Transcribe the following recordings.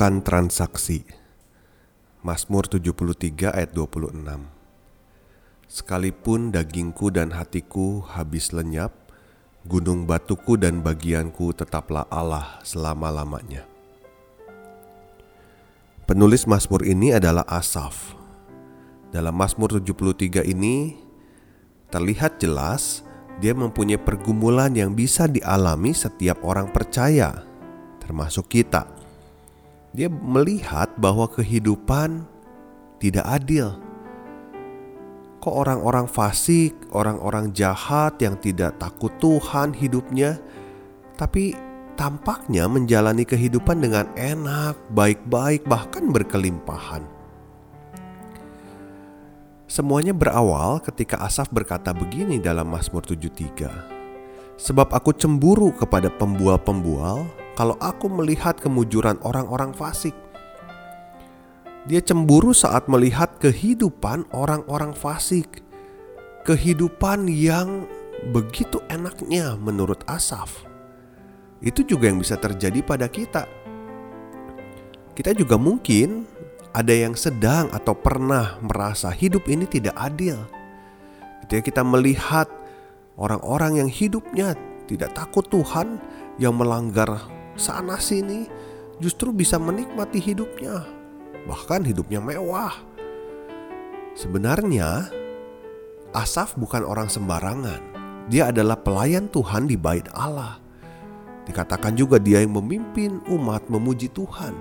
Bukan transaksi. Mazmur 73 ayat 26. Sekalipun dagingku dan hatiku habis lenyap, gunung batuku dan bagianku tetaplah Allah selama-lamanya. Penulis Mazmur ini adalah Asaf. Dalam Mazmur 73 ini terlihat jelas dia mempunyai pergumulan yang bisa dialami setiap orang percaya, termasuk kita. Dia melihat bahwa kehidupan tidak adil. Kok orang-orang fasik, orang-orang jahat yang tidak takut Tuhan hidupnya, tapi tampaknya menjalani kehidupan dengan enak, baik-baik, bahkan berkelimpahan. Semuanya berawal ketika Asaf berkata begini dalam Mazmur 73. Sebab aku cemburu kepada pembual-pembual kalau aku melihat kemujuran orang-orang fasik. Dia cemburu saat melihat kehidupan orang-orang fasik. Kehidupan yang begitu enaknya menurut Asaf itu juga yang bisa terjadi pada kita. Kita juga mungkin ada yang sedang atau pernah merasa hidup ini tidak adil. Ketika kita melihat orang-orang yang hidupnya tidak takut Tuhan, yang melanggar sana sini, justru bisa menikmati hidupnya, bahkan hidupnya mewah. Sebenarnya, Asaf bukan orang sembarangan. Dia adalah pelayan Tuhan di bait Allah. Dikatakan juga dia yang memimpin umat memuji Tuhan.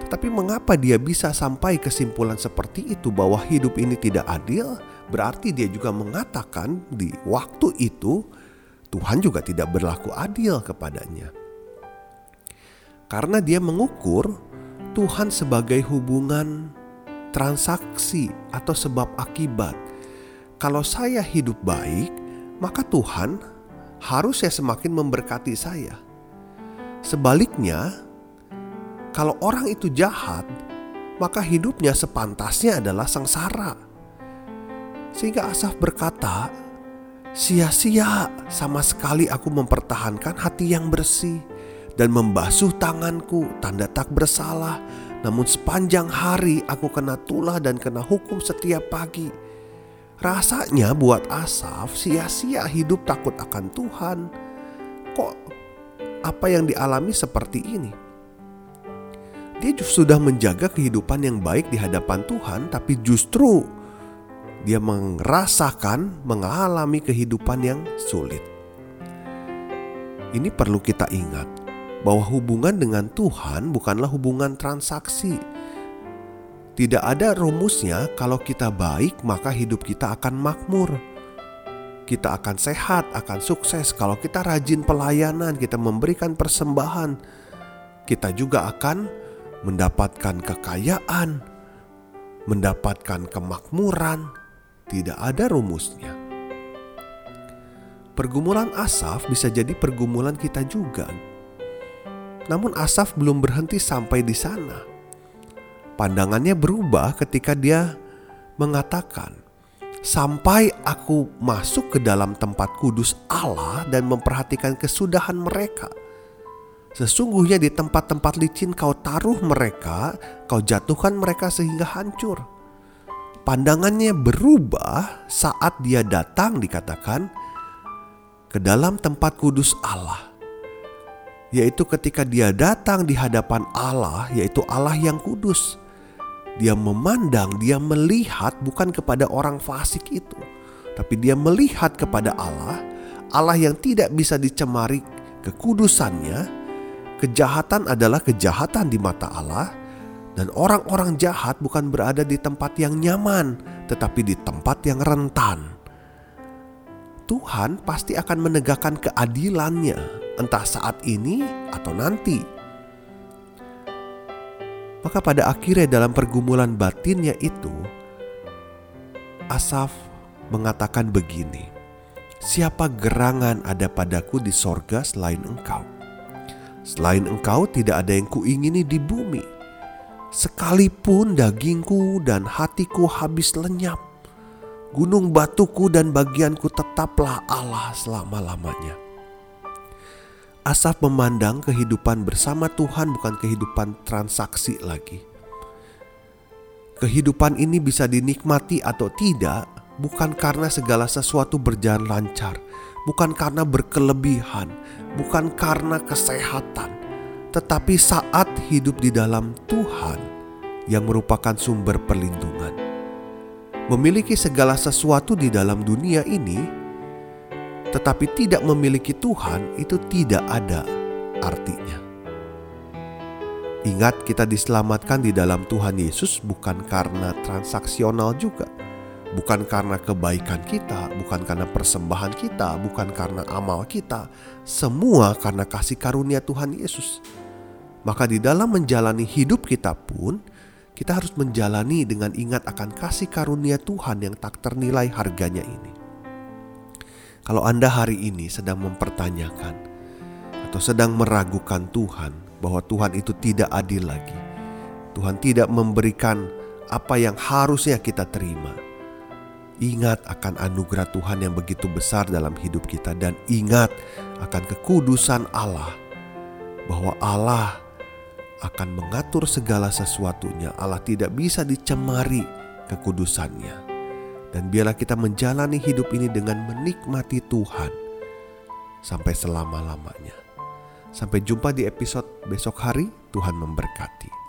Tetapi mengapa dia bisa sampai kesimpulan seperti itu bahwa hidup ini tidak adil? Berarti dia juga mengatakan di waktu itu Tuhan juga tidak berlaku adil kepadanya. Karena dia mengukur Tuhan sebagai hubungan transaksi atau sebab akibat. Kalau saya hidup baik, maka Tuhan harusnya semakin memberkati saya. Sebaliknya, kalau orang itu jahat, maka hidupnya sepantasnya adalah sengsara. Sehingga Asaf berkata, "Sia-sia sama sekali aku mempertahankan hati yang bersih dan membasuh tanganku, tanda tak bersalah. Namun sepanjang hari aku kena tulah dan kena hukum setiap pagi." Rasanya buat Asaf sia-sia hidup takut akan Tuhan. Kok apa yang dialami seperti ini? Dia sudah menjaga kehidupan yang baik di hadapan Tuhan, tapi justru dia merasakan mengalami kehidupan yang sulit. Ini perlu kita ingat bahwa hubungan dengan Tuhan bukanlah hubungan transaksi, tidak ada rumusnya kalau kita baik maka hidup kita akan makmur. Kita akan sehat, akan sukses kalau kita rajin pelayanan, kita memberikan persembahan. Kita juga akan mendapatkan kekayaan, mendapatkan kemakmuran. Tidak ada rumusnya. Pergumulan Asaf bisa jadi pergumulan kita juga. Namun Asaf belum berhenti sampai di sana pandangannya berubah ketika dia mengatakan, "Sampai aku masuk ke dalam tempat kudus Allah dan memperhatikan kesudahan mereka." Sesungguhnya di tempat-tempat licin kau taruh mereka, kau jatuhkan mereka sehingga hancur. Pandangannya berubah saat dia datang dikatakan ke dalam tempat kudus Allah. Yaitu ketika dia datang di hadapan Allah, yaitu Allah yang kudus. Dia memandang, dia melihat bukan kepada orang fasik itu, tapi dia melihat kepada Allah, Allah yang tidak bisa dicemari kekudusannya. Kejahatan adalah kejahatan di mata Allah, dan orang-orang jahat bukan berada di tempat yang nyaman, tetapi di tempat yang rentan. Tuhan pasti akan menegakkan keadilannya, entah saat ini atau nanti. Maka pada akhirnya dalam pergumulan batinnya itu, Asaf mengatakan begini, Siapa gerangan ada padaku di sorga selain engkau? Selain engkau tidak ada yang kuingini di bumi. Sekalipun dagingku dan hatiku habis lenyap, gunung batuku dan bagianku tetaplah Allah selama-lamanya. Asaf memandang kehidupan bersama Tuhan bukan kehidupan transaksi lagi. Kehidupan ini bisa dinikmati atau tidak bukan karena segala sesuatu berjalan lancar, bukan karena berkelebihan, bukan karena kesehatan, tetapi saat hidup di dalam Tuhan yang merupakan sumber perlindungan. Memiliki segala sesuatu di dalam dunia ini, tetapi tidak memiliki Tuhan, itu tidak ada artinya. Ingat, kita diselamatkan di dalam Tuhan Yesus bukan karena transaksional juga bukan karena kebaikan kita, bukan karena persembahan kita, bukan karena amal kita, semua karena kasih karunia Tuhan Yesus. Maka di dalam menjalani hidup kita pun, kita harus menjalani dengan ingat akan kasih karunia Tuhan yang tak ternilai harganya ini. Kalau Anda hari ini sedang mempertanyakan atau sedang meragukan Tuhan bahwa Tuhan itu tidak adil lagi, Tuhan tidak memberikan apa yang harusnya kita terima Ingat akan anugerah Tuhan yang begitu besar dalam hidup kita, dan ingat akan kekudusan Allah, bahwa Allah akan mengatur segala sesuatunya. Allah tidak bisa dicemari kekudusannya, dan biarlah kita menjalani hidup ini dengan menikmati Tuhan sampai selama-lamanya. Sampai jumpa di episode besok hari. Tuhan memberkati.